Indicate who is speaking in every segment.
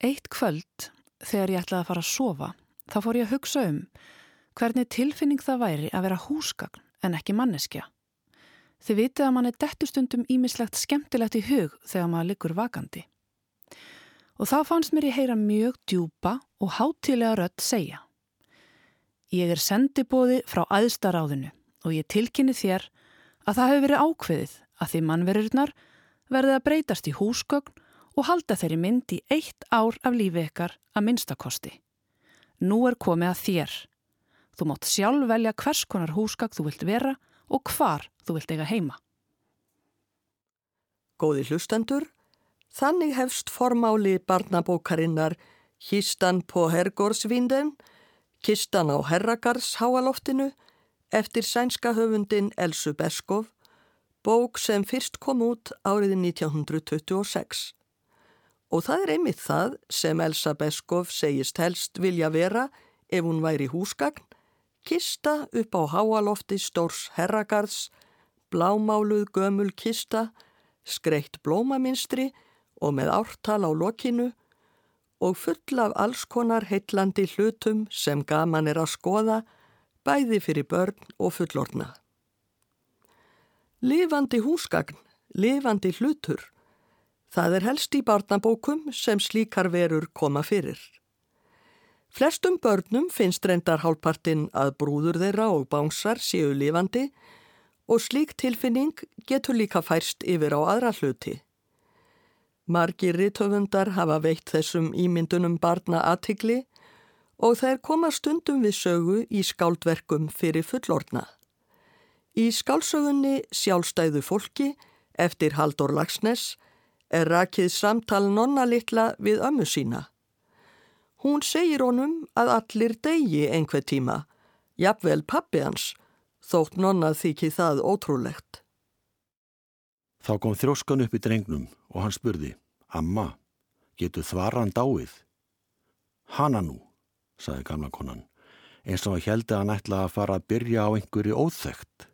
Speaker 1: Eitt kvöld, þegar ég ætlaði að fara að sofa, þá fór ég að hugsa um hvernig tilfinning það væri að vera húsgagn en ekki manneskja. Þið vitið að mann er dettustundum ímislegt skemmtilegt í hug þegar maður liggur vakandi. Og þá fannst mér ég heyra mjög djúpa og hátilega rött segja. Ég er sendibóði frá aðstaráðinu og ég tilkynni þér að það hefur verið ákveðið að því mannverðurnar verði að breytast í húsgögn og halda þeirri mynd í eitt ár af lífi ykkar að minnstakosti. Nú er komið að þér. Þú mátt sjálf velja hvers konar húsgagn þú vilt vera og hvar þú vilt eiga heima.
Speaker 2: Góði hlustendur, þannig hefst formáli barnabókarinnar Kistan på Hergårdsvinden, Kistan á Herragarðsháaloftinu eftir sænska höfundin Elsu Beskov, bók sem fyrst kom út árið 1926. Og það er einmitt það sem Elsa Beskov segist helst vilja vera ef hún væri húsgagn, kista upp á háalofti stórs herragarðs, blámáluð gömul kista, skreitt blómaminstri og með ártal á lokinu og full af alls konar heitlandi hlutum sem gaman er að skoða, bæði fyrir börn og fullorna. Livandi húsgagn, livandi hlutur, Það er helst í barnabókum sem slíkar verur koma fyrir. Flestum börnum finnst reyndar hálfpartinn að brúður þeirra og bánsar séu lifandi og slík tilfinning getur líka færst yfir á aðra hluti. Margir ritöfundar hafa veitt þessum ímyndunum barna aðtigli og þær koma stundum við sögu í skáldverkum fyrir fullorna. Í skálsögunni Sjálfstæðu fólki eftir Haldur Lagsnes er rakið samtal nonna litla við ömmu sína. Hún segir honum að allir degi einhver tíma, jafnvel pappi hans, þótt nonna þykir það ótrúlegt.
Speaker 3: Þá kom þróskan upp í drengnum og hann spurði, Amma, getur þvaran dáið? Hanna nú, saði gamla konan, eins og heldi hann ætla að fara að byrja á einhverju óþægt.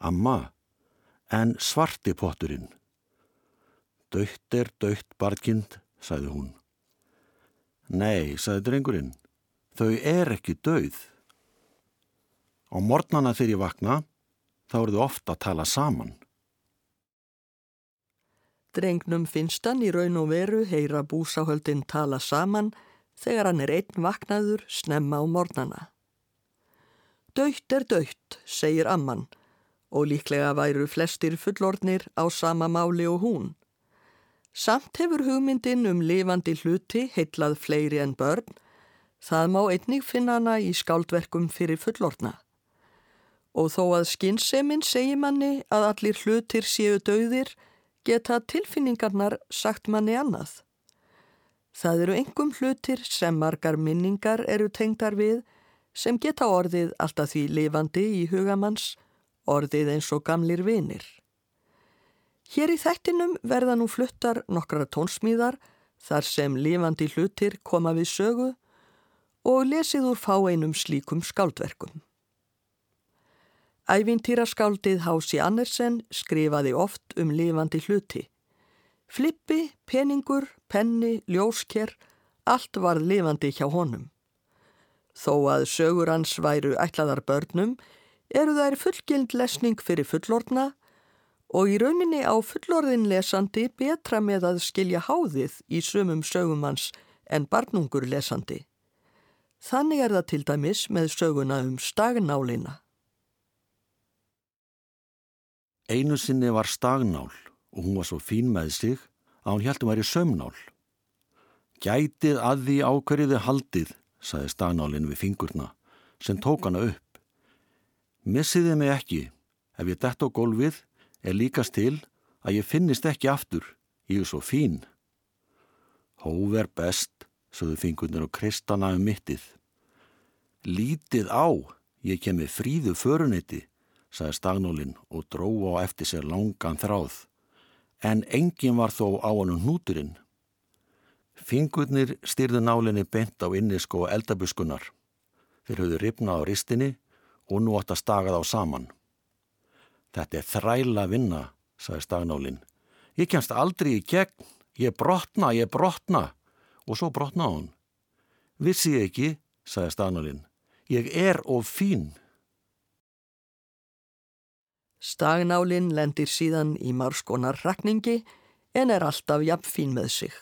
Speaker 3: Amma, en svarti potturinn, Dautt er dautt barkind, sagði hún. Nei, sagði drengurinn, þau er ekki dauð. Á mornana þegar ég vakna, þá eru þau ofta að tala saman.
Speaker 2: Drengnum finnst hann í raun og veru heyra búsáhöldin tala saman þegar hann er einn vaknaður snemma á mornana. Dautt er dautt, segir amman, og líklega væru flestir fullornir á sama máli og hún. Samt hefur hugmyndin um lifandi hluti heitlað fleiri en börn, það má einnig finna hana í skáldverkum fyrir fullorna. Og þó að skinseminn segir manni að allir hlutir séu döðir, geta tilfinningarnar sagt manni annað. Það eru engum hlutir sem margar minningar eru tengdar við sem geta orðið alltaf því lifandi í hugamanns, orðið eins og gamlir vinir. Hér í þættinum verða nú fluttar nokkra tónsmíðar þar sem lifandi hlutir koma við sögu og lesið úr fá einum slíkum skáldverkum. Ævintýraskáldið Hási Andersen skrifaði oft um lifandi hluti. Flippi, peningur, penni, ljósker, allt var lifandi hjá honum. Þó að sögur hans væru ætlaðar börnum eru þær fullgild lesning fyrir fullorna og í rauninni á fullorðin lesandi betra með að skilja háðið í sumum sögumans en barnungur lesandi. Þannig er það til dæmis með söguna um stagnálina.
Speaker 3: Einu sinni var stagnál og hún var svo fín með sig að hún heldum að væri sömnál. Gætið að því ákverjiði haldið, saði stagnálinn við fingurna, sem tók hana upp. Missiði mig ekki, ef ég dett á gólfið er líkast til að ég finnist ekki aftur, ég er svo fín. Hóf er best, sögðu fingurnir og kristana um mittið. Lítið á, ég kemi fríðu förunetti, sagði stagnólinn og dró á eftir sér langan þráð, en engin var þó á hann hnúturinn. Fingurnir styrðu nálinni bent á innisko eldabuskunar. Þeir höfðu ripnað á ristinni og nú átt að staga þá saman. Þetta er þræla vinna, sagði stagnálinn. Ég kemst aldrei í gegn, ég brotna, ég brotna og svo brotna hún. Vissi ég ekki, sagði Stagnálinn, ég er of fín.
Speaker 2: Stagnálinn lendir síðan í marskonar rakningi en er alltaf jafn fín með sig.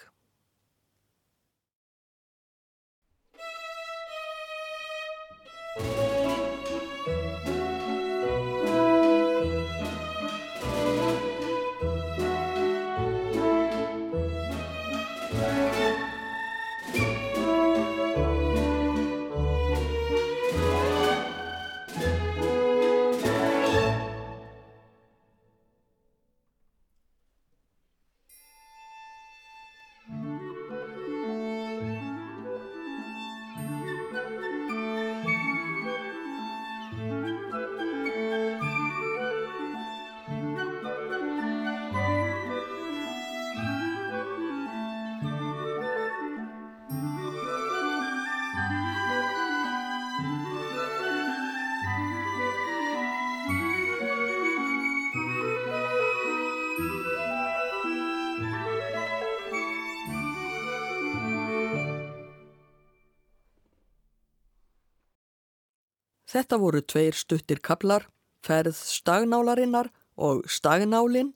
Speaker 2: Þetta voru tveir stuttir kaplar, ferð stagnálarinnar og stagnálin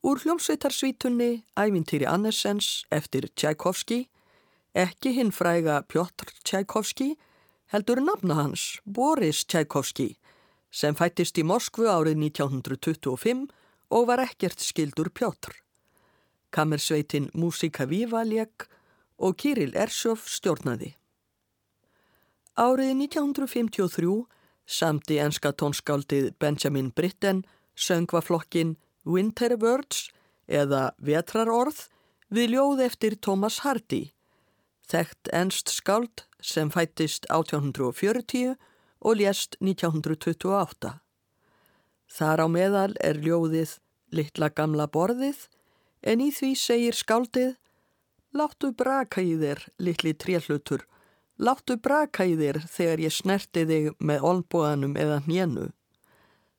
Speaker 2: úr hljómsveitarsvítunni Ævintýri Annessens eftir Tchaikovsky, ekki hinn fræga Pjotr Tchaikovsky, heldur nafna hans Boris Tchaikovsky, sem fættist í Moskvu árið 1925 og var ekkert skildur Pjotr. Kammersveitin Musika Viva leik og Kirill Ershoff stjórnaði. Árið 1953 Samti enska tónskáldið Benjamin Britten söngvaflokkin Winter Words eða Vetrarorð við ljóð eftir Thomas Hardy, þekkt enst skáld sem fættist 1840 og lést 1928. Þar á meðal er ljóðið Littla gamla borðið en í því segir skáldið Láttu braka í þér, litli tréhlutur, Láttu braka í þér þegar ég snerti þig með olbúanum eða hnénu.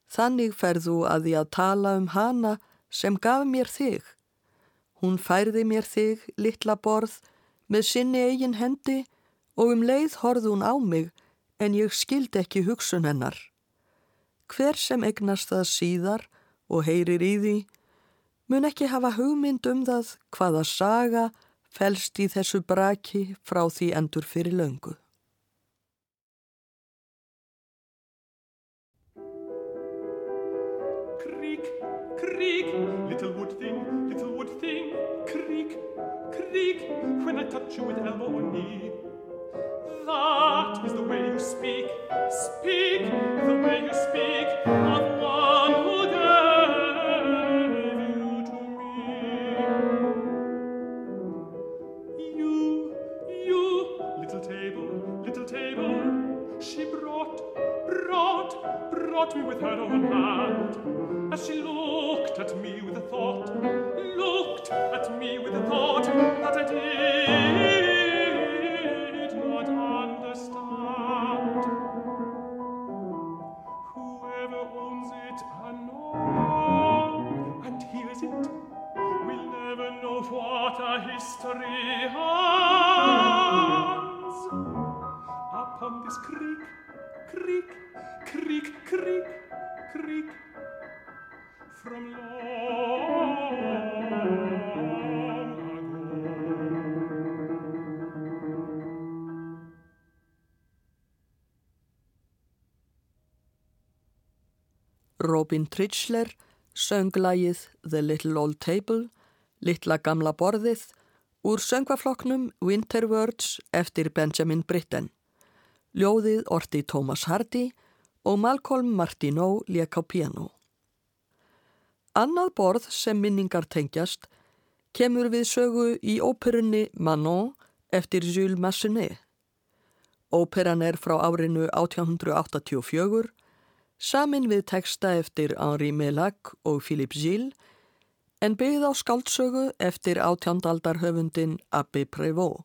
Speaker 2: Þannig ferðu að því að tala um hana sem gaf mér þig. Hún færði mér þig, litla borð, með sinni eigin hendi og um leið horði hún á mig en ég skildi ekki hugsun hennar. Hver sem egnast það síðar og heyrir í því, mun ekki hafa hugmynd um það hvaða saga felst í þessu braki frá því endur fyrir löngu.
Speaker 4: Creak, creak, little wood thing, little wood thing, creak, creak, when I touch you with elbow or knee. That is the way you speak, speak, the way you speak
Speaker 2: Robin Tritchler söng lagið The Little Old Table, Littla gamla borðið, úr söngvafloknum Winter Words eftir Benjamin Britten. Ljóðið orti Thomas Hardy og Malcolm Martineau lék á piano. Annað borð sem minningar tengjast kemur við sögu í óperunni Manon eftir Jules Massenet. Óperan er frá árinu 1884 samin við teksta eftir Henri Mellac og Philippe Gilles, en byggð á skaldsögu eftir átjándarhöfundin Abbé Prévost.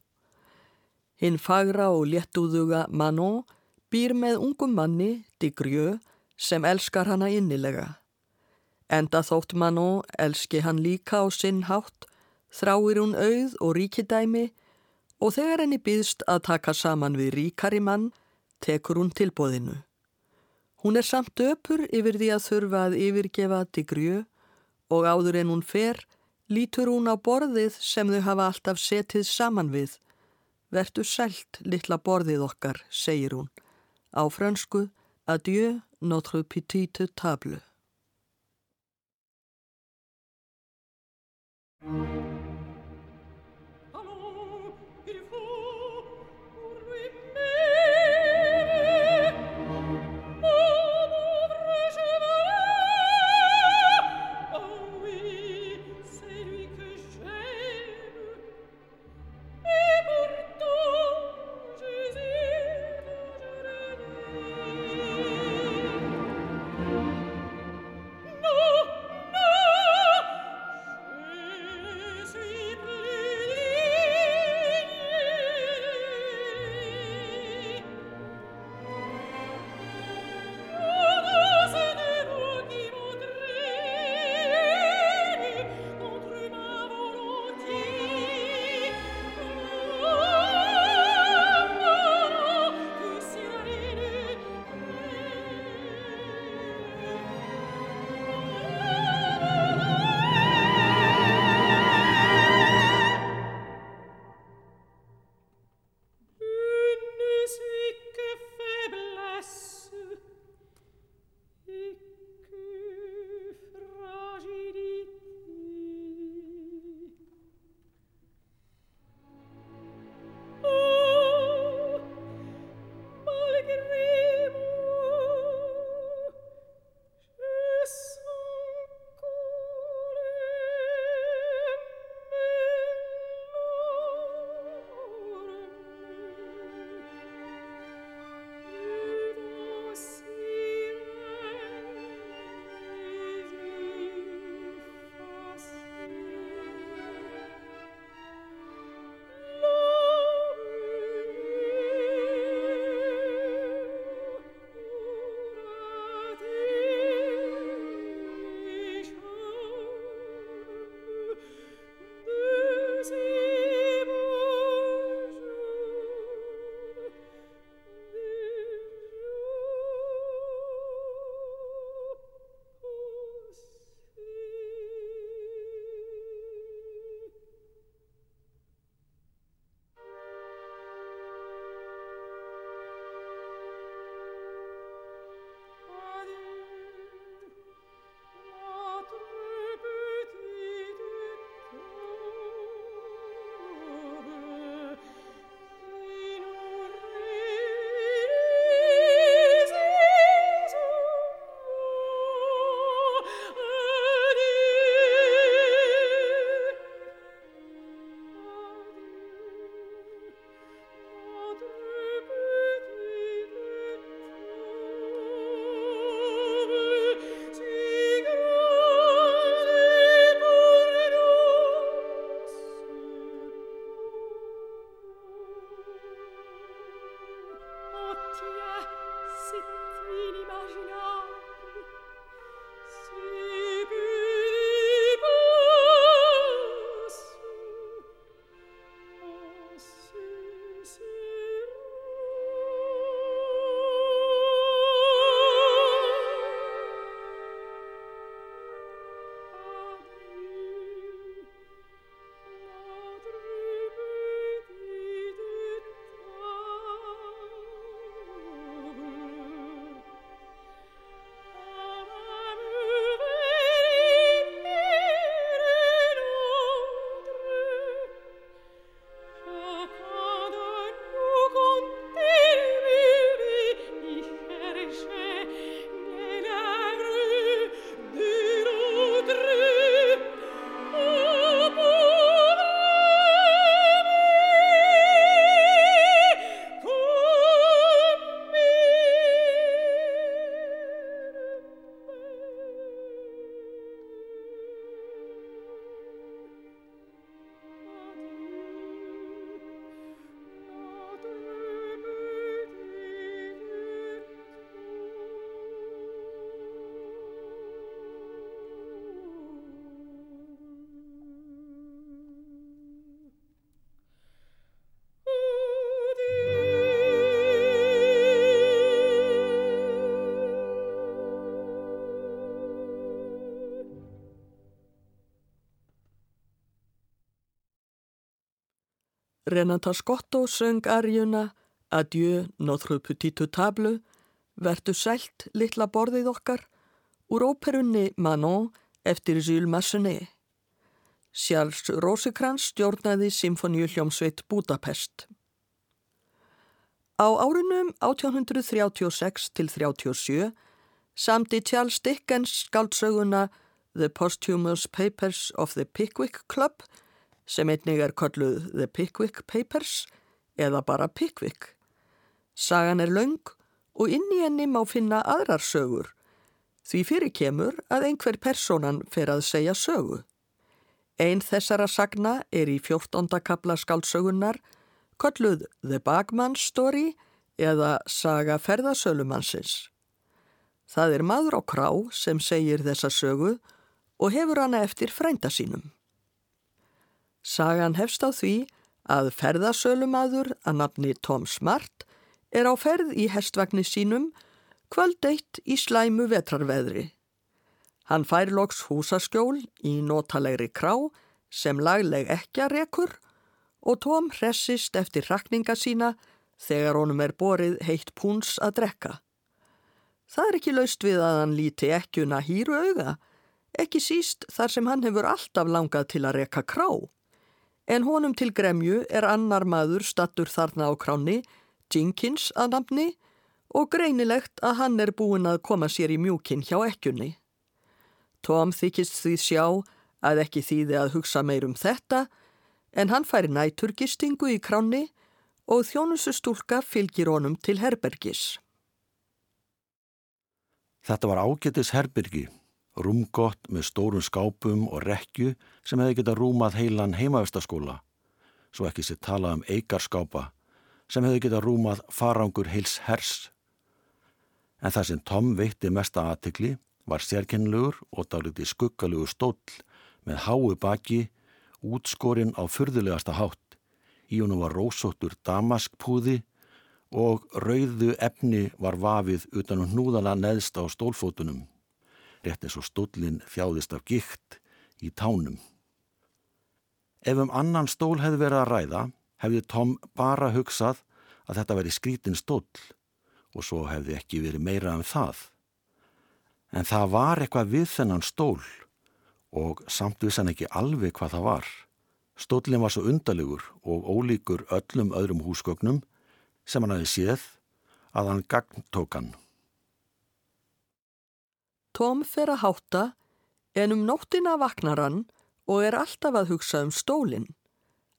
Speaker 2: Hinn fagra og léttúðuga Manon býr með ungum manni, Digrjö, sem elskar hana innilega. Enda þótt Manon elski hann líka á sinn hátt, þráir hún auð og ríkidæmi Og þegar henni byðst að taka saman við ríkari mann, tekur hún tilbóðinu. Hún er samt öpur yfir því að þurfa að yfirgefa digrjö og áður en hún fer, lítur hún á borðið sem þau hafa alltaf setið saman við. Vertu sælt, litla borðið okkar, segir hún. Á frönsku, adieu, notre petite table. Thank you. Renata Scotto söng arjuna Adieu notre petite table, vertu sælt litla borðið okkar, úr óperunni Manon eftir Jules Massenet. Charles Rosekrans stjórnaði Symfoníu hljómsveit Budapest. Á árunum 1836 til 37 samti Charles Dickens skaldsöguna The Posthumous Papers of the Pickwick Club sem einnig er kolluð The Pickwick Papers eða bara Pickwick. Sagan er laung og inn í henni má finna aðrar sögur því fyrir kemur að einhver personan fer að segja sögu. Einn þessara sagna er í 14. kapla skáldsögunnar kolluð The Bagman Story eða Saga ferðasölumannsins. Það er maður á krá sem segir þessa sögu og hefur hana eftir frænda sínum. Sagan hefst á því að ferðasölumadur að nafni Tom Smart er á ferð í hestvagni sínum kvöld eitt í slæmu vetrarveðri. Hann fær loks húsaskjól í notalegri krá sem lagleg ekki að rekur og Tom hressist eftir rakninga sína þegar honum er borið heitt púns að drekka. Það er ekki laust við að hann líti ekkjuna hýru auga, ekki síst þar sem hann hefur alltaf langað til að reka krá. En honum til gremju er annar maður stattur þarna á kráni Jenkins að nafni og greinilegt að hann er búin að koma sér í mjúkin hjá ekkjunni. Tom þykist því sjá að ekki þýði að hugsa meir um þetta en hann fær næturgistingu í kráni og þjónusustúlka fylgir honum til herbergis.
Speaker 3: Þetta var ágetis herbergi, rúmgott með stórum skápum og rekju sem hefði getað rúmað heilan heimavistaskóla, svo ekki sér talað um eigarskápa sem hefði getað rúmað farangur heils hers. En það sem Tom veitti mesta aðtikli var sérkennilegur og dáliti skuggalugur stóll með háu baki, útskorinn á fyrðulegasta hátt. Í honum var rósóttur damaskpúði og rauðu efni var vafið utan um hnúðana neðst á stólfótunum. Rétt eins og stóllin þjáðist af gikt í tánum. Ef um annan stól hefði verið að ræða, hefði Tom bara hugsað að þetta veri skrítin stóll og svo hefði ekki verið meira en það. En það var eitthvað við þennan stól og samt vissan ekki alveg hvað það var. Stóllin var svo undalegur og ólíkur öllum öðrum húsgögnum sem hann hafi séð að hann gagntók hann.
Speaker 2: Tom fer að hátta en um nóttina vaknar hann og er alltaf að hugsa um stólinn.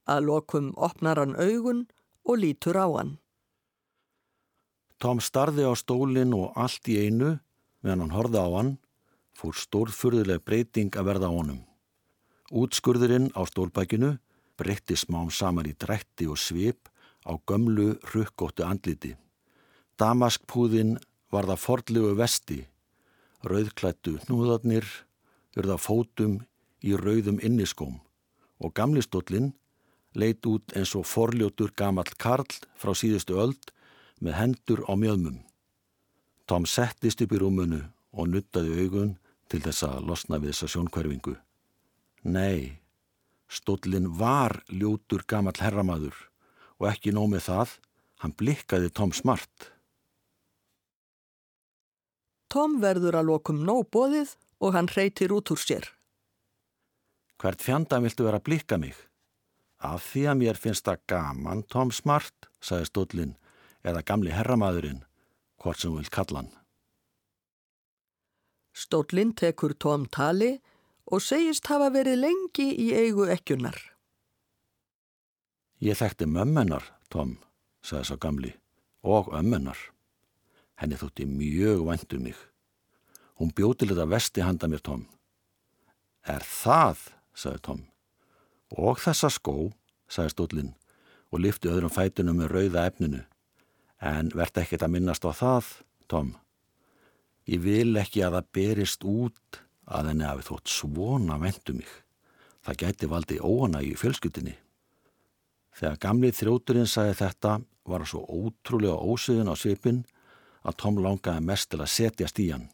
Speaker 2: Að lokum opnar hann augun og lítur á hann.
Speaker 3: Tom starði á stólinn og allt í einu, meðan hann horði á hann, fór stórfurðuleg breyting að verða á honum. Útskurðurinn á stólbækinu breytti smám saman í drætti og svip á gömlu rukkóttu andliti. Damaskpúðin var það fordlegu vesti, rauðklættu hnúðarnir, urða fótum í rauðum inniskóm og gamlistóllinn leit út eins og forljótur gamall Karl frá síðustu öld með hendur á mjöðmum. Tom settist upp í rúmunu og nuttaði augun til þess að losna við þessa sjónkverfingu. Nei, stóllin var ljótur gamall herramaður og ekki nómið það, hann blikkaði Tom smart.
Speaker 2: Tom verður að lokum nóg bóðið og hann reytir út úr sér.
Speaker 3: Hvert fjandan viltu vera að blikka mig? Af því að mér finnst það gaman, Tom Smart, sagði stóllin, eða gamli herramadurinn, hvort sem vil kalla hann.
Speaker 2: Stóllin tekur Tom tali og segist hafa verið lengi í eigu ekkunar.
Speaker 3: Ég þekkti mömmennar, Tom, sagði svo gamli, og ömmennar. Henni þótti mjög væntu um mig. Hún bjóti leta vesti handa mér, Tom. Er það, sagði Tom. Og þessa skó, sagði stóllin og lifti öðrum fætunum með rauða efninu. En verð ekkert að minnast á það, Tom. Ég vil ekki að það berist út að henni hafi þótt svona vendu mig. Það gæti valdi óana í fjölskyldinni. Þegar gamlið þrjóturinn sagði þetta var það svo ótrúlega ósöðun á svipin að Tom langaði mest til að setjast í hann.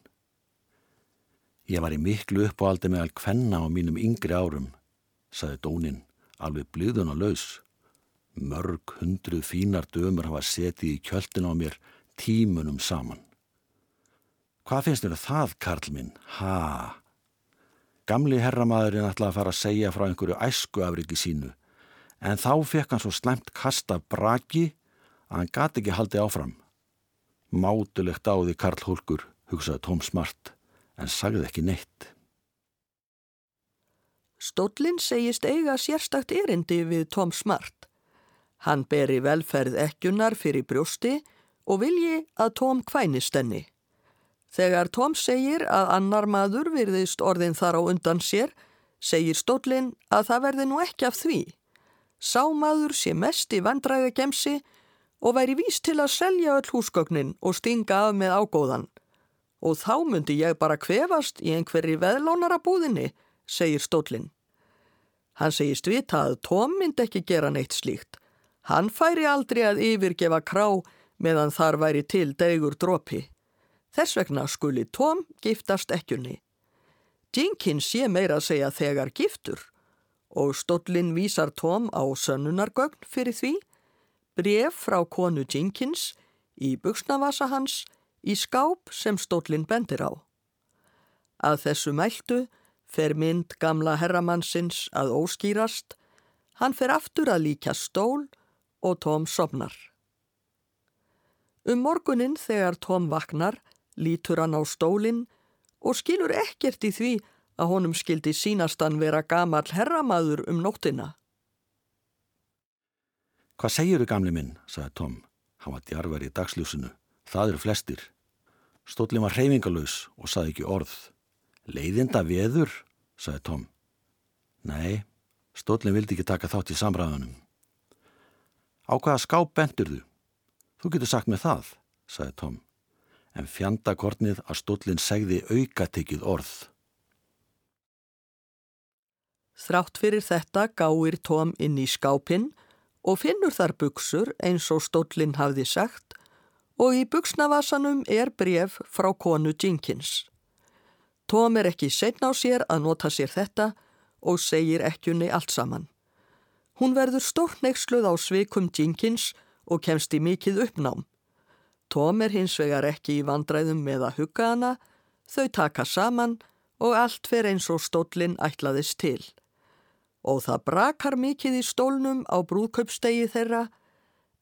Speaker 3: Ég var í miklu uppáhaldi með alg hvenna á mínum yngri árum sagði Dónin, alveg blíðun og laus. Mörg hundruð fínar dömur hafa setið í kjöldin á mér tímunum saman. Hvað finnst þér það, Karl minn? Ha? Gamli herramaðurinn ætlaði að fara að segja frá einhverju æsku afriki sínu, en þá fekk hann svo slemt kasta braki að hann gati ekki haldi áfram. Mátulegt áði Karl Hólkur, hugsaði Tóm Smart, en sagði ekki neitt.
Speaker 2: Stóllin segist eiga sérstakt erindi við Tóm Smart. Hann beri velferð ekkunar fyrir brjósti og vilji að Tóm kvænist henni. Þegar Tóm segir að annar maður virðist orðin þar á undan sér, segir Stóllin að það verði nú ekki af því. Sá maður sé mest í vandræðagemsi og væri víst til að selja öll húsgögnin og stinga af með ágóðan. Og þá myndi ég bara kvefast í einhverri veðlónara búðinni, segir Stóllin. Hann segist vita að Tóm myndi ekki gera neitt slíkt. Hann færi aldrei að yfirgefa krá meðan þar væri til degur dropi. Þess vegna skuli Tóm giftast ekkjunni. Jenkins sé meira að segja þegar giftur og Stóllin vísar Tóm á sönnunargögn fyrir því, bref frá konu Jenkins í buksnavasa hans í skáp sem Stóllin bendir á. Að þessu mæltu fer mynd gamla herramannsins að óskýrast, hann fer aftur að líka stól og Tóm sopnar. Um morgunin þegar Tóm vaknar, lítur hann á stólinn og skilur ekkert í því að honum skildi sínast hann vera gamal herramaður um nóttina.
Speaker 3: Hvað segir þau gamli minn, sagði Tom. Hann var djarvar í dagsljósinu. Það eru flestir. Stólinn var hreyfingalös og sagði ekki orð. Leiðinda veður, sagði Tom. Nei, stólinn vildi ekki taka þátt í samræðunum. Á hvaða skáp bendur þú? Þú getur sagt með það, sagði Tom. En fjandakornið að stólinn segði aukatekið orð.
Speaker 2: Þrátt fyrir þetta gáir Tom inn í skápinn og finnur þar buksur eins og stólinn hafði sagt og í buksnavasanum er bref frá konu Jenkins. Tom er ekki setna á sér að nota sér þetta og segir ekkjunni allt saman. Hún verður stórneiksluð á sveikum Jenkins og kemst í mikið uppnám. Tom er hins vegar ekki í vandræðum með að hugga hana, þau taka saman og allt fer eins og stólinn ætlaðist til. Og það brakar mikið í stólnum á brúðkaupstegi þeirra,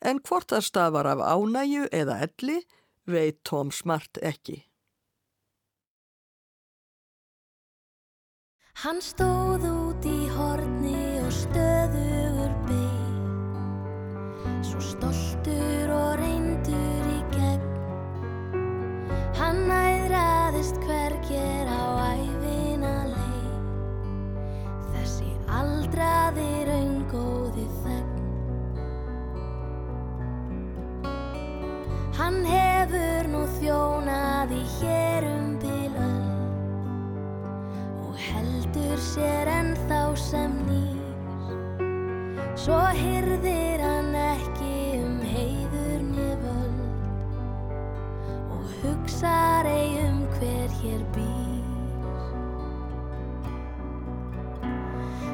Speaker 2: en hvort það stafar af ánæju eða elli veit Tom Smart ekki.
Speaker 5: Hann stóð út í horni og stöðugur beig Svo stoltur og reyndur í gegn. Hann æðraðist hverger aldraði raungóði þegn. Hann hefur nú þjónað í hérum bilöld og heldur sér ennþá sem nýr. Svo hyrðir hann ekki um heiður neföld og hugsar ei um hver hér býr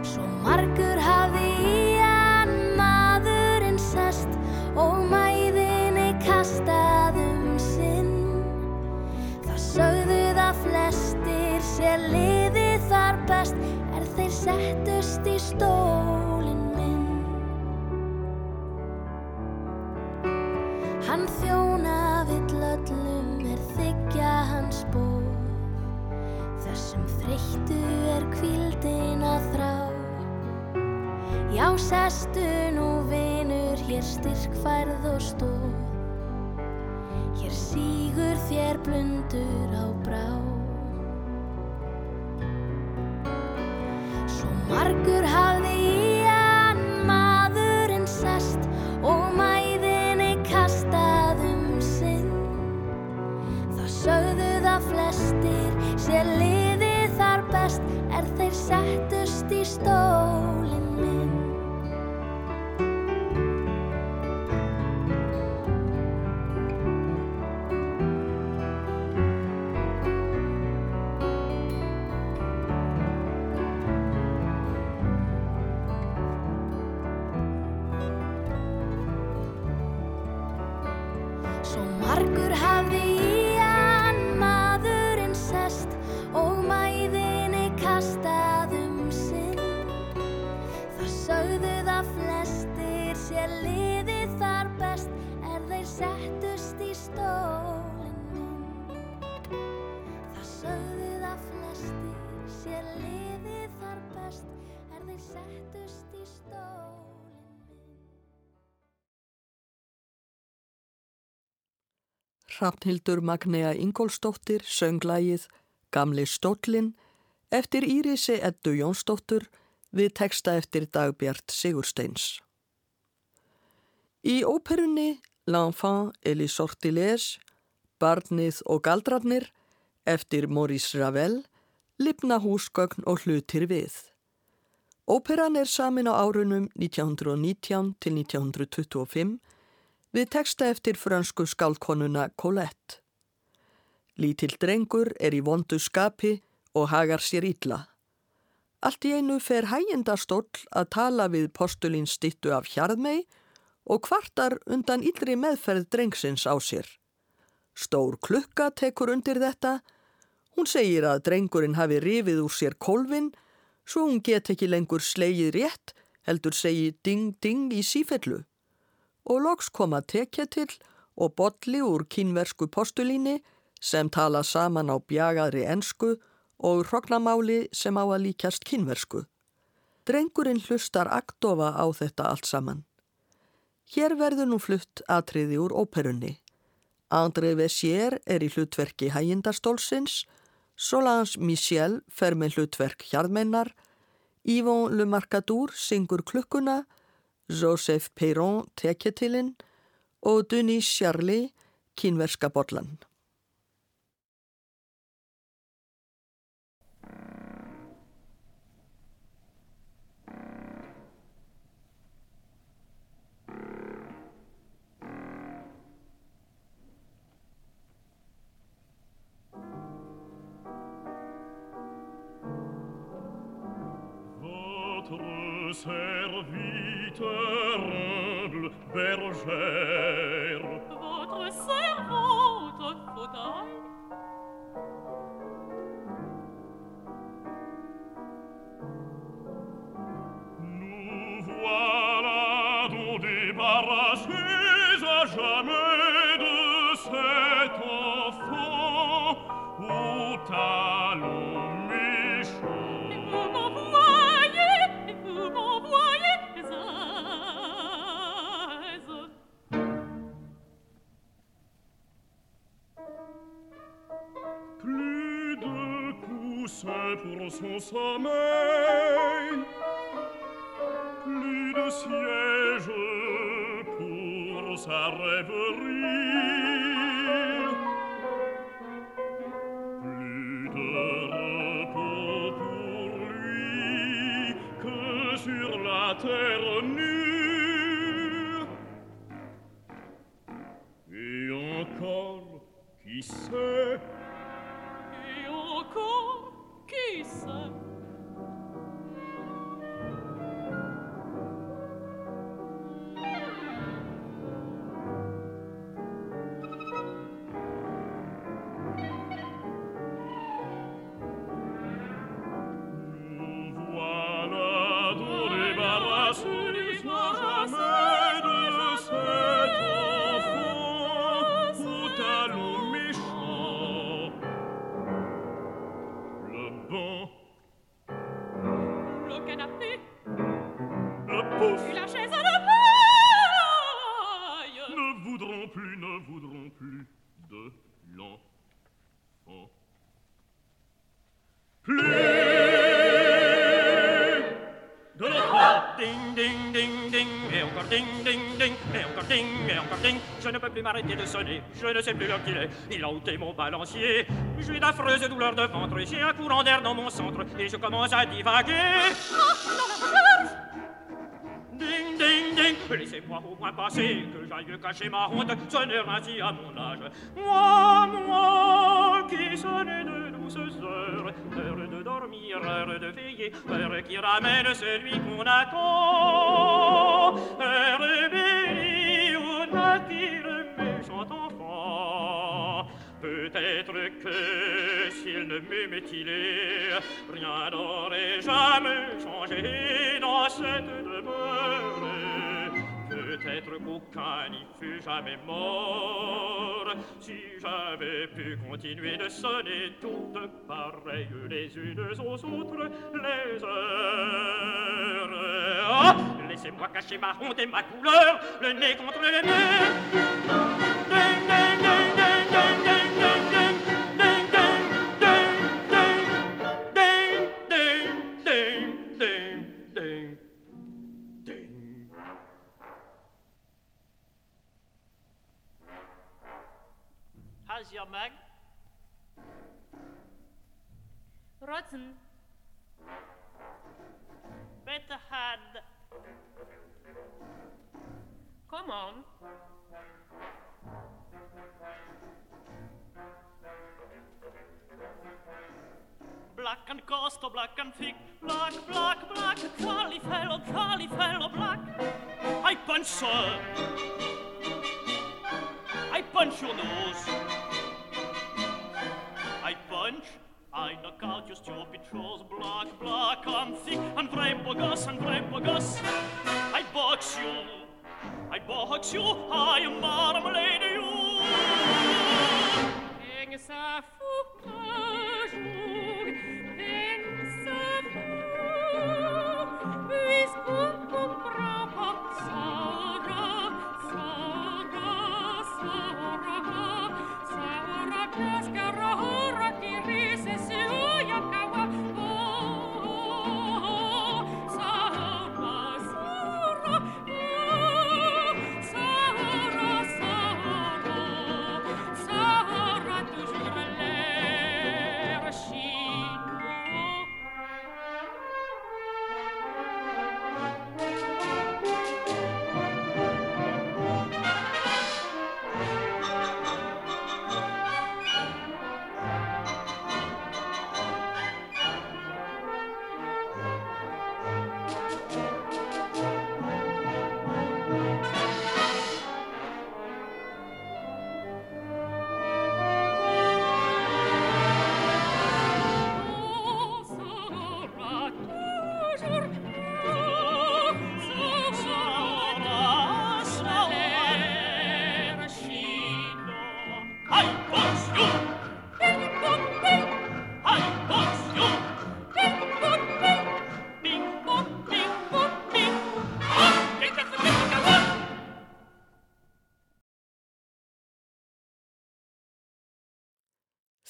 Speaker 5: svo margur hafi í hann maðurinn sest og mæðinni kastað um sinn. Það sögðu það flestir sér liði þar best er þeir settust í stólinn styrkfærð og stóð. Hér sígur þér blundur á brá Svo margur hafði
Speaker 2: Hrafnhildur Magnea Ingólsdóttir sönglægið Gamli stóllin eftir Írisi Eddu Jónsdóttur við teksta eftir Dagbjart Sigursteins. Í óperunni L'enfant et les sortilèges, Barnið og galdrarnir eftir Maurice Ravel lifna húsgögn og hlutir við. Óperan er samin á árunum 1919 til 1925 við teksta eftir frönsku skálkonuna Colette. Lítill drengur er í vondu skapi og hagar sér illa. Allt í einu fer hægjendastóll að tala við postulín stittu af hjarðmei og kvartar undan yllri meðferð drengsins á sér. Stór klukka tekur undir þetta. Hún segir að drengurinn hafi rifið úr sér kólfin svo hún get ekki lengur slegið rétt heldur segi ding ding í sífellu og loks koma tekja til og bolli úr kínversku postulíni sem tala saman á bjagaðri ensku og hrognamáli sem á að líkjast kínversku. Drengurinn hlustar aktofa á þetta allt saman. Hér verður nú flutt atriði úr óperunni. André Vessier er í hlutverki hægindastólsins, Solange Michel fer með hlutverk hjarðmennar, Yvon Le Marcadour syngur klukkuna, Joseph Perron tekjetilinn og Denis Charlie kínverska bollan.
Speaker 6: Votre terrible berger son sommeil plus de siège pour sa rêverie. Plus de repos pour lui que sur la terre nue. Et encore qui sait peace. De
Speaker 7: sonner, je ne sais plus l'heure qu'il est. Il a ôté mon balancier. J'ai d'affreuses douleurs de ventre, j'ai un courant d'air dans mon centre, et je commence à divaguer. Ding, ding, ding, laissez-moi au moins passer, que j'aille cacher ma honte, sonner ainsi à mon âge. Moi, moi, qui sonne de douces heures, heure de dormir, heure de veiller, heure qui ramène celui qu'on attend, heure s'il ne m'eût mutilé, rien n'aurait jamais changé dans cette demeure. Peut-être qu'aucun n'y fût jamais mort, si j'avais pu continuer de sonner toutes pareilles les unes aux autres les heures. Ah, Laissez-moi cacher ma honte et ma couleur, le nez contre le nez.
Speaker 8: Johnson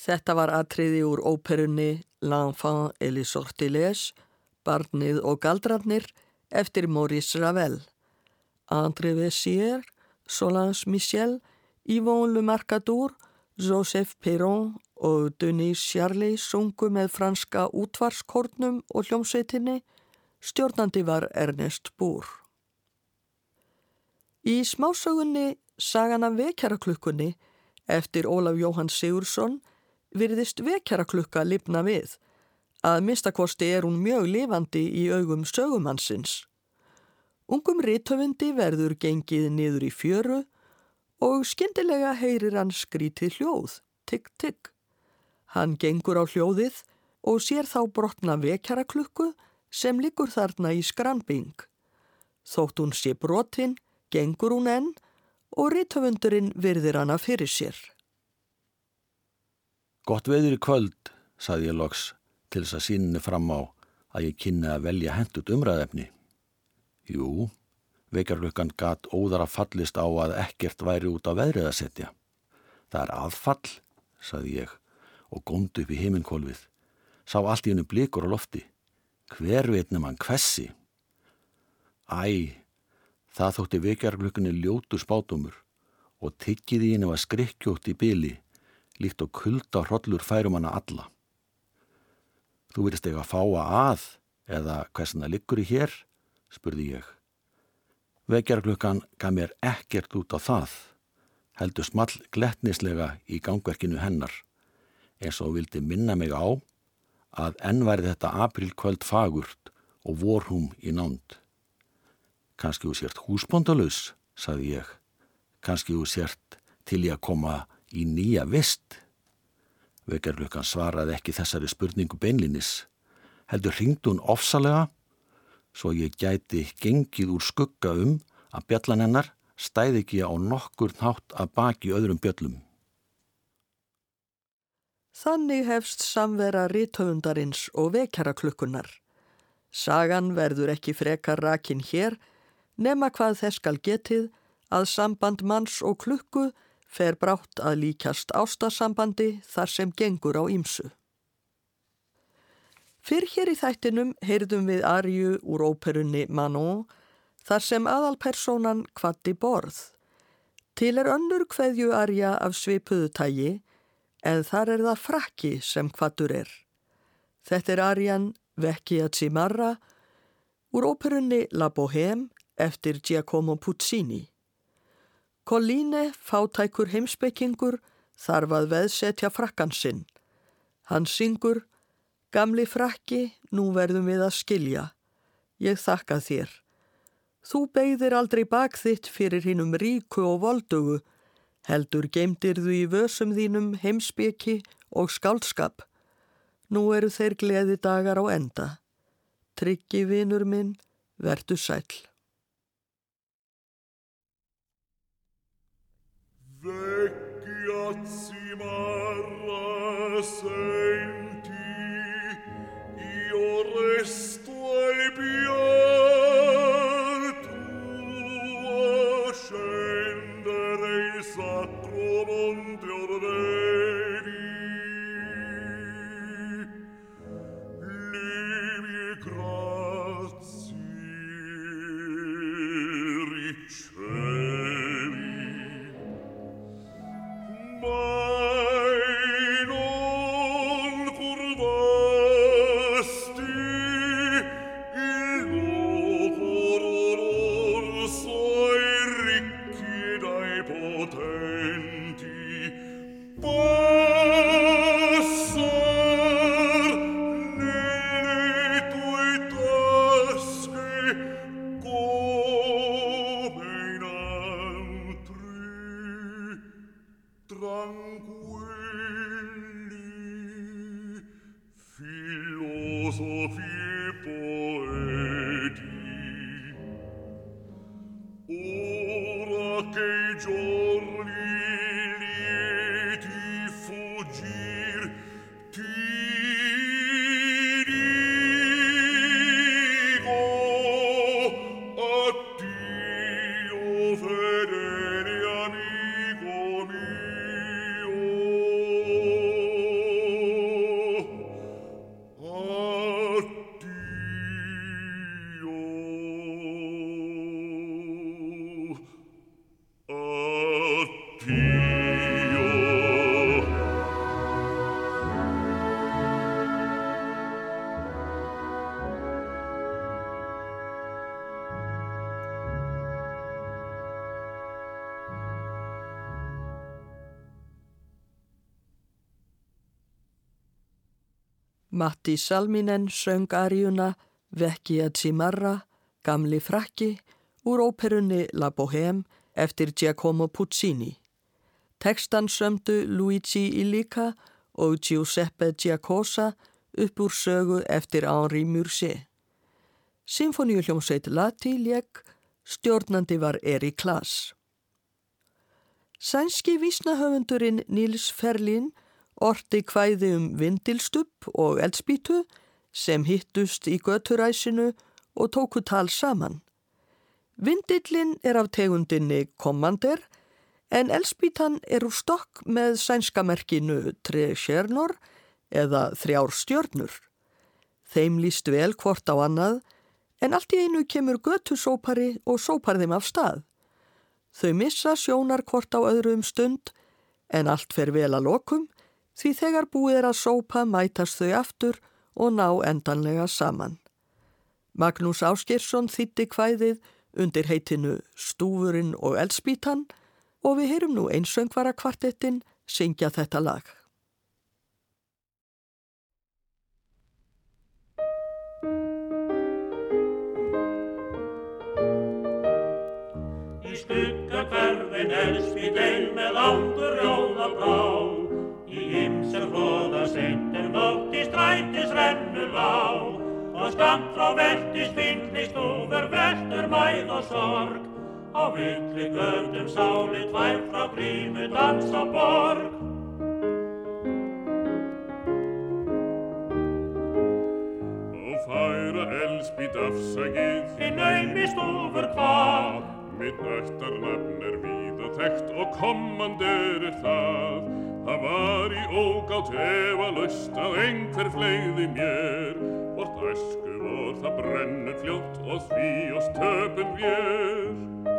Speaker 2: Þetta var atriði úr óperunni L'Enfant et les Sortilèges, Barnið og Galdrarnir eftir Maurice Ravel. André Vessier, Solange Michel, Yvon Le Marcadour, Joseph Perron og Denise Charlie sungu með franska útvarskornum og hljómsveitinni. Stjórnandi var Ernest Bour. Í smásögunni Sagana vekjaraklukkunni eftir Ólaf Jóhann Sigursson virðist vekjaraklukka lifna við. Að minnstakosti er hún mjög lifandi í augum sögumannsins. Ungum rítöfundi verður gengið niður í fjöru og skyndilega heyrir hann skrítið hljóð, tigg, tigg. Hann gengur á hljóðið og sér þá brotna vekjaraklukku sem liggur þarna í skrambing. Þótt hún sé brotin, gengur hún enn og rítöfundurinn virðir hana fyrir sér.
Speaker 3: Gott veður í kvöld, saði ég loks til þess að sínni fram á að ég kynni að velja hendut umræðefni. Jú, vekjarklukkan gat óðara fallist á að ekkert væri út á veðrið að setja. Það er aðfall, saði ég og góndi upp í heiminkólfið. Sá allt í hennu blikur á lofti. Hver veitnum hann kvessi? Æ, það þótti vekjarklukkunni ljótu spátumur og tyggið í henni var skrikkjótt í byli líkt og kulda hrollur færum hana alla. Þú verðist eitthvað að fáa að eða hversna liggur í hér, spurði ég. Vekjarklukkan gaf mér ekkert út á það, heldur small gletnislega í gangverkinu hennar, eins og vildi minna mig á að enn væri þetta aprilkvöld fagurt og vorhúm í nánd. Kanski þú sért húsbóndalus, saði ég. Kanski þú sért til ég að koma í nýja vist. Vekarlukkan svaraði ekki þessari spurningu beinlinis. Heldur hringd hún ofsalega svo ég gæti gengið úr skugga um að bjallan hennar stæði ekki á nokkur nátt að baki öðrum bjöllum.
Speaker 2: Þannig hefst samvera rítöfundarins og vekjaraklukkunar. Sagan verður ekki frekar rakin hér nema hvað þess skal getið að samband manns og klukku fer brátt að líkast ástasambandi þar sem gengur á ímsu. Fyrr hér í þættinum heyrðum við Arju úr óperunni Manon þar sem aðalpersonan kvatti borð. Til er önnur hveðju Arja af svipuðutægi en þar er það frakki sem kvattur er. Þetta er Arjan Vecchia Cimarra úr óperunni La Bohème eftir Giacomo Puccini. Colline, fátækur heimsbyggingur, þarf að veðsetja frakkansinn. Hann syngur, gamli frakki, nú verðum við að skilja. Ég þakka þér. Þú beigðir aldrei bak þitt fyrir hinnum ríku og voldugu, heldur geimdir þú í vösum þínum heimsbyggi og skálskap. Nú eru þeir gleði dagar á enda. Tryggi vinur minn, verdu sæl.
Speaker 6: vecchia zimarra sei
Speaker 2: Matti Salminen söng Arjuna Vecchia Cimarra, gamli frakki, úr óperunni La Bohème eftir Giacomo Puccini. Tekstan sömdu Luigi Illica og Giuseppe Giacosa upp úr sögu eftir Henri Murset. Sinfoníuhljómsveit Lati lék, stjórnandi var Eri Klaas. Sænski vísnahöfundurinn Nils Ferlin orti kvæði um vindilstupp og eldspýtu sem hittust í göturæsinu og tóku tal saman. Vindillin er af tegundinni Commander en eldspýtan er úr stokk með sænskamerkinu Tre Sjernor eða þrjár stjörnur. Þeim líst vel hvort á annað en allt í einu kemur götusópari og sópar þeim af stað. Þau missa sjónar hvort á öðru um stund en allt fer vel að lokum því þegar búið er að sópa mætast þau aftur og ná endanlega saman. Magnús Áskeirsson þýtti kvæðið undir heitinu Stúfurinn og Eldspítan og við heyrum nú einsöngvara kvartettin syngja þetta lag.
Speaker 9: Í skugga hverfin elspít ein með Í ymsa sem hróða seint um nótt í strætis rennur lág og skamt frá veltis fyllist úver veldur mæð og sorg. Á villi göldum sáli tvær frá grímu dans á borg.
Speaker 10: Og færa elspít afsakið.
Speaker 9: Í naumi stúfur hvað?
Speaker 10: Mitt ættarnafn er víða þekkt og kommandur er það Það var í ógátt hefa löst að einhver fleiði mér. Vort æsku vor það brennur fljótt og því oss töpum vér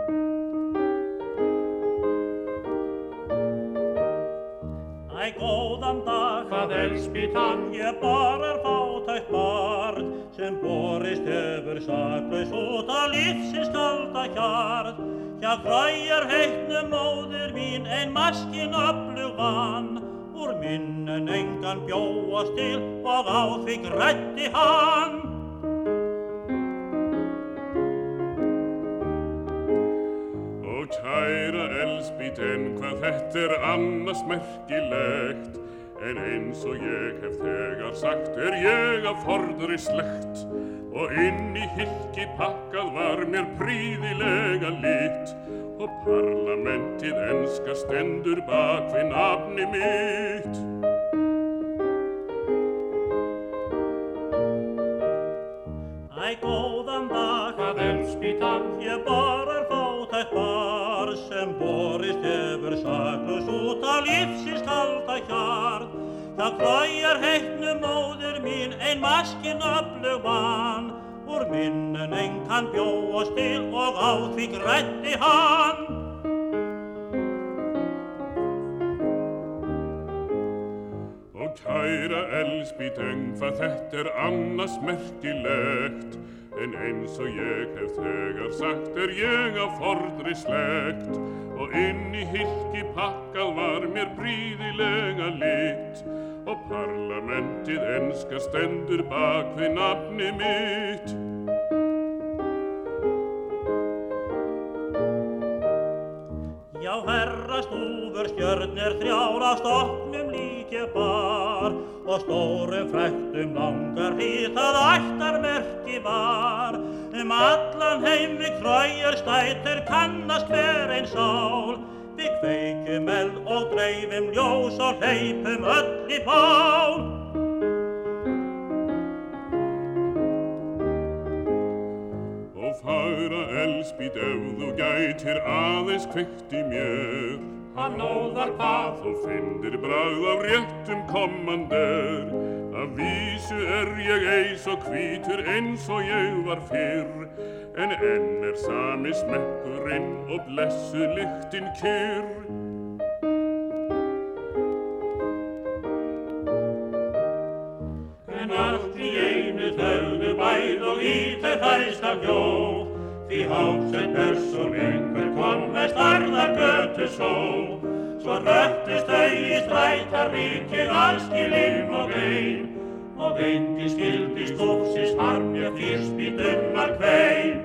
Speaker 9: Æ, góðan dag, hvað elspít hann, ég bara er fátækt barn sem borist hefur saklaus út á lífsins kalda hjart. Hjá hræjar heitnum móðir mín ein maskin öflug vann, úr minnen engan bjóast til og á því grætti hann.
Speaker 10: Kæra elspít en hvað þetta er annars merkilegt. En eins og ég hef þegar sagt er ég af forðri slekt Og inn í hilki pakkað var mér príðilega lit Og parlamentið enska stendur bak við nafni mitt
Speaker 9: borist hefur saklus út á lífsins kalda hjart. Það klæjar heitnum móðir mín, ein maskin öflug vann, úr minnen engan bjóast til og á því grætti hann.
Speaker 10: Og kæra elspít en hvað þetta er annars merkilegt En eins og ég hef þegar sagt er ég af forðri slekt Og inn í hilki pakkað var mér príðilega lit Og parlamentið enska stendur bak við nafni mitt.
Speaker 9: Já, herra stúfur stjörnir þrjár á stokknum líkja bar og stórum fræktum langar hýtað ættarmerki var. Um allan heim við kræjar stættir kannast hver einn sál. Við kveikjum eld og dreifum ljós og hleypum öll í bál.
Speaker 10: Og fagra elspít ef þú gætir aðeins kveikt í mér
Speaker 9: Hann nóðar hvað
Speaker 10: Þú finnir bragð af réttum kommander Af vísu er ég eis og hvítur eins og ég var fyrr. En enn er sami smekkurinn og blessu lyktin kyrr.
Speaker 9: Allt í einu þauðu bæð og þau fæst af hjó Því hálsett person einhver Svo röttist þau í strætar ríkið allskilinn og ein Og eindi skildi stúfsis harm ég fyrst í dummar kvein.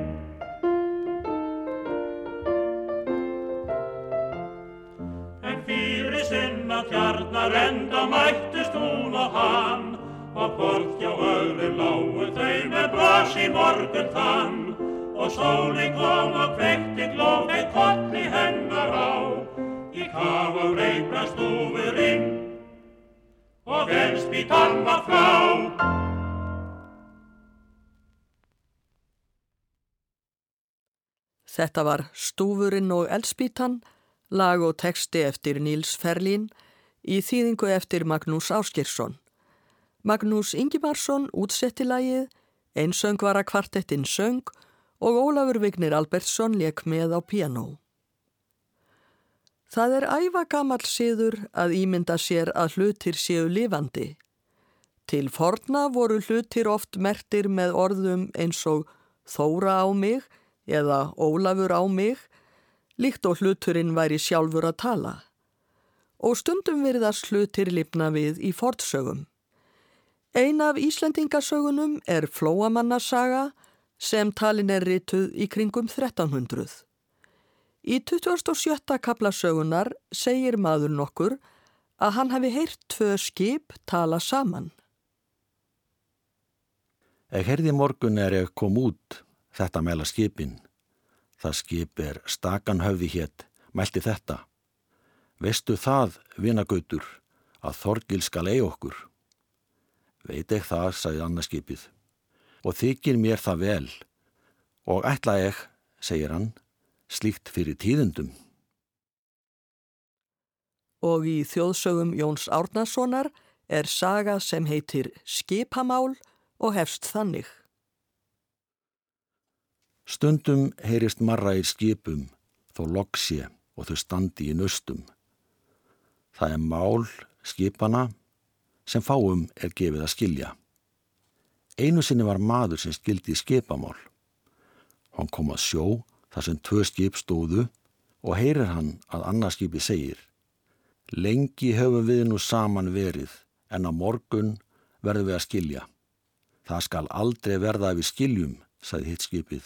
Speaker 9: En fyrir sinna tjarnar enda mættust hún og hann. Og hvort hjá öðrum lágu þau með bros í morgun þann Og sólinn kom og kveikti glóð eitt kolli hennar á Í kaf og reikna stúfurinn Og elspítan var frá
Speaker 2: Þetta var Stúfurinn og Elspítan, lag og texti eftir Níls Ferlín í þýðingu eftir Magnús Áskirsson. Magnús Ingimarsson útsetti lagið, einsöngvara kvartettinn söng og Ólafur Vignir Albertsson leik með á piano. Það er æfa gamall síður að ímynda sér að hlutir séu lifandi. Til forna voru hlutir oft mertir með orðum eins og Þóra á mig eða Ólafur á mig, líkt og hluturinn væri sjálfur að tala. Og stundum virðast hlutir lifna við í fortsögum. Ein af Íslendingasögunum er Flóamannasaga sem talin er rituð í kringum 1300. Í 27. kaplasögunar segir maður nokkur að hann hafi heyrt tvö skip tala saman.
Speaker 3: Eg heyrði morgun er ég kom út þetta meila skipin. Það skip er stakan höfði hétt, mælti þetta. Veistu það, vinagautur, að Þorgil skal eigi okkur? Veit ekki það, sagði annarskipið. Og þykir mér það vel. Og ætla ég, segir hann, slíkt fyrir tíðundum.
Speaker 2: Og í þjóðsögum Jóns Árnasonar er saga sem heitir Skipamál og hefst þannig.
Speaker 3: Stundum heyrist marra í skipum, þó loksje og þau standi í nöstum. Það er mál skipana sem fáum er gefið að skilja. Einu sinni var maður sem skildi skipamál. Hann kom að sjó þar sem tvö skip stóðu og heyrir hann að annarskipi segir Lengi höfum við nú saman verið en á morgun verðum við að skilja. Það skal aldrei verða að við skiljum, sagði hitt skipið.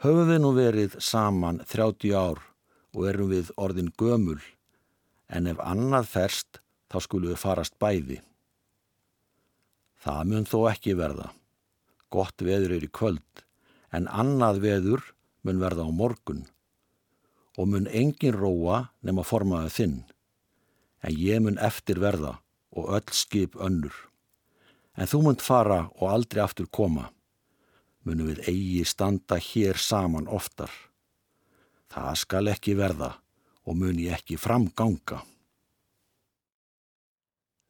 Speaker 3: Höfum við nú verið saman 30 ár og erum við orðin gömul, en ef annað ferst þá skulum við farast bæði. Það mun þó ekki verða. Gott veður er í kvöld, en annað veður mun verða á morgun og mun engin róa nema formaðu þinn, en ég mun eftir verða og öll skip önnur. En þú munt fara og aldrei aftur koma. Munum við eigi standa hér saman oftar. Það skal ekki verða og mun ég ekki framganga.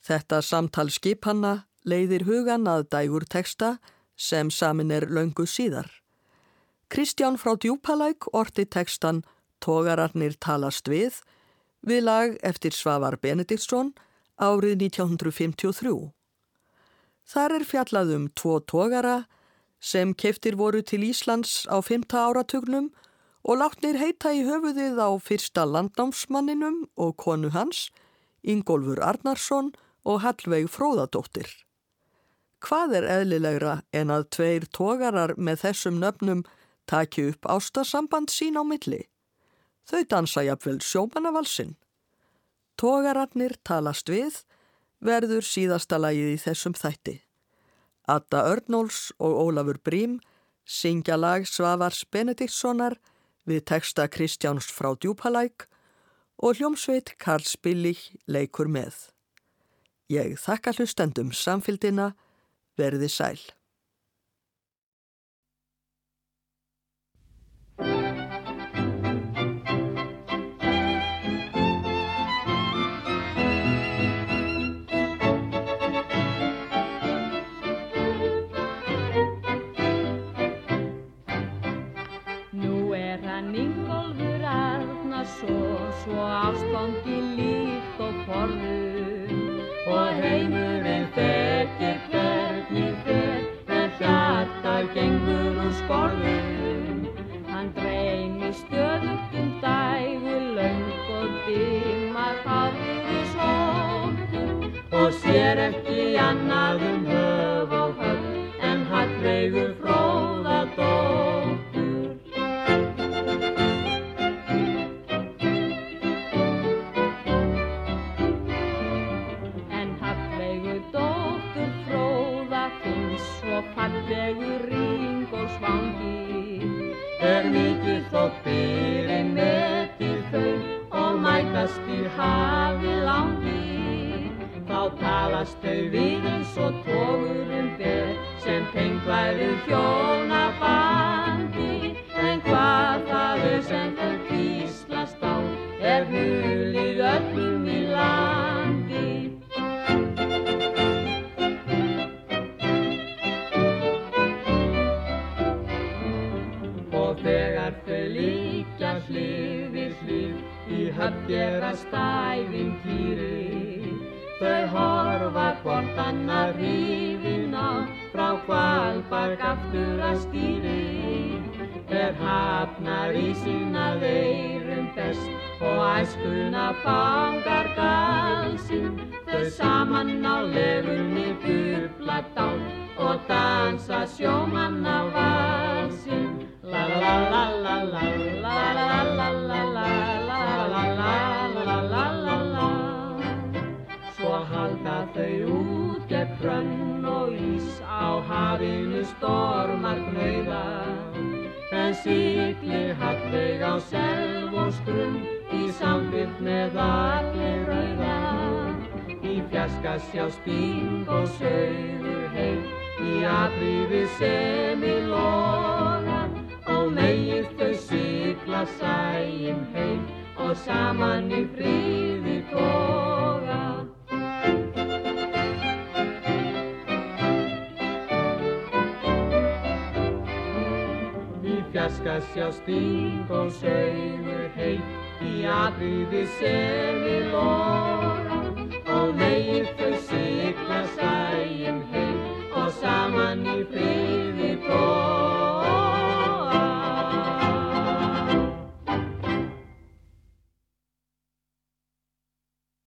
Speaker 2: Þetta samtal skipanna leiðir hugan að dægur teksta sem samin er löngu síðar. Kristján frá Djúpalæk orti tekstan Tógararnir talast við við lag eftir Svavar Benediktsson árið 1953. Þar er fjallað um tvo tógara sem keftir voru til Íslands á 5. áratugnum og látnir heita í höfuðið á fyrsta landnámsmanninum og konu hans, Ingólfur Arnarsson og Hallveig Fróðadóttir. Hvað er eðlilegra en að tveir tógarar með þessum nöfnum taki upp ástasamband sín á milli? Þau dansa jafnvel sjómanavalsinn. Tógararnir talast við verður síðasta lagið í þessum þætti. Atta Örnóls og Ólafur Brím syngja lag Svavars Benediktssonar við texta Kristjáns frá Djúpalæk og hljómsveit Karl Spillich leikur með. Ég þakka hlustendum samfildina, verði sæl.
Speaker 11: Arnarsson svo ástfangi líkt og forðum og heimurinn þekkir hvernig fer en hjarta gengur úr skorðum hann dreymir stöðugt um dægu löng og dimmar hafður í sóttum og sér ekki annað um höf og höf en hallveigur fróða Er mikið þótt byrinn metir þau og mætast í hafi langi. Þá talast þau við eins og tógurum ber sem tengt væri hjónabandi. En hvað það er sem þau Og þegar þau líka hlið við hlið í höfn gerast ævintýri Þau horfa hvort annar hrifin á frá hvalbak aftur að stýri. Er hafnar í sína veirum best og æskuna fangar galsinn. Þau saman á lefunni bubla dál og dansa sjómann á valsinn Svo halda þau út gegn hrönn og ís á hafinu stormar knauða en sigli halleg á selv og skrunn í samfitt með allir rauða. Í fjaska sjá sting og sögur heim í aðrifi sem í lóð megið þau sigla sæjum heim og saman í fríði toga. Í fjarska sjá sting og sögur heim, í atriði sem í loga og megið þau sigla sæjum heim og saman í fríði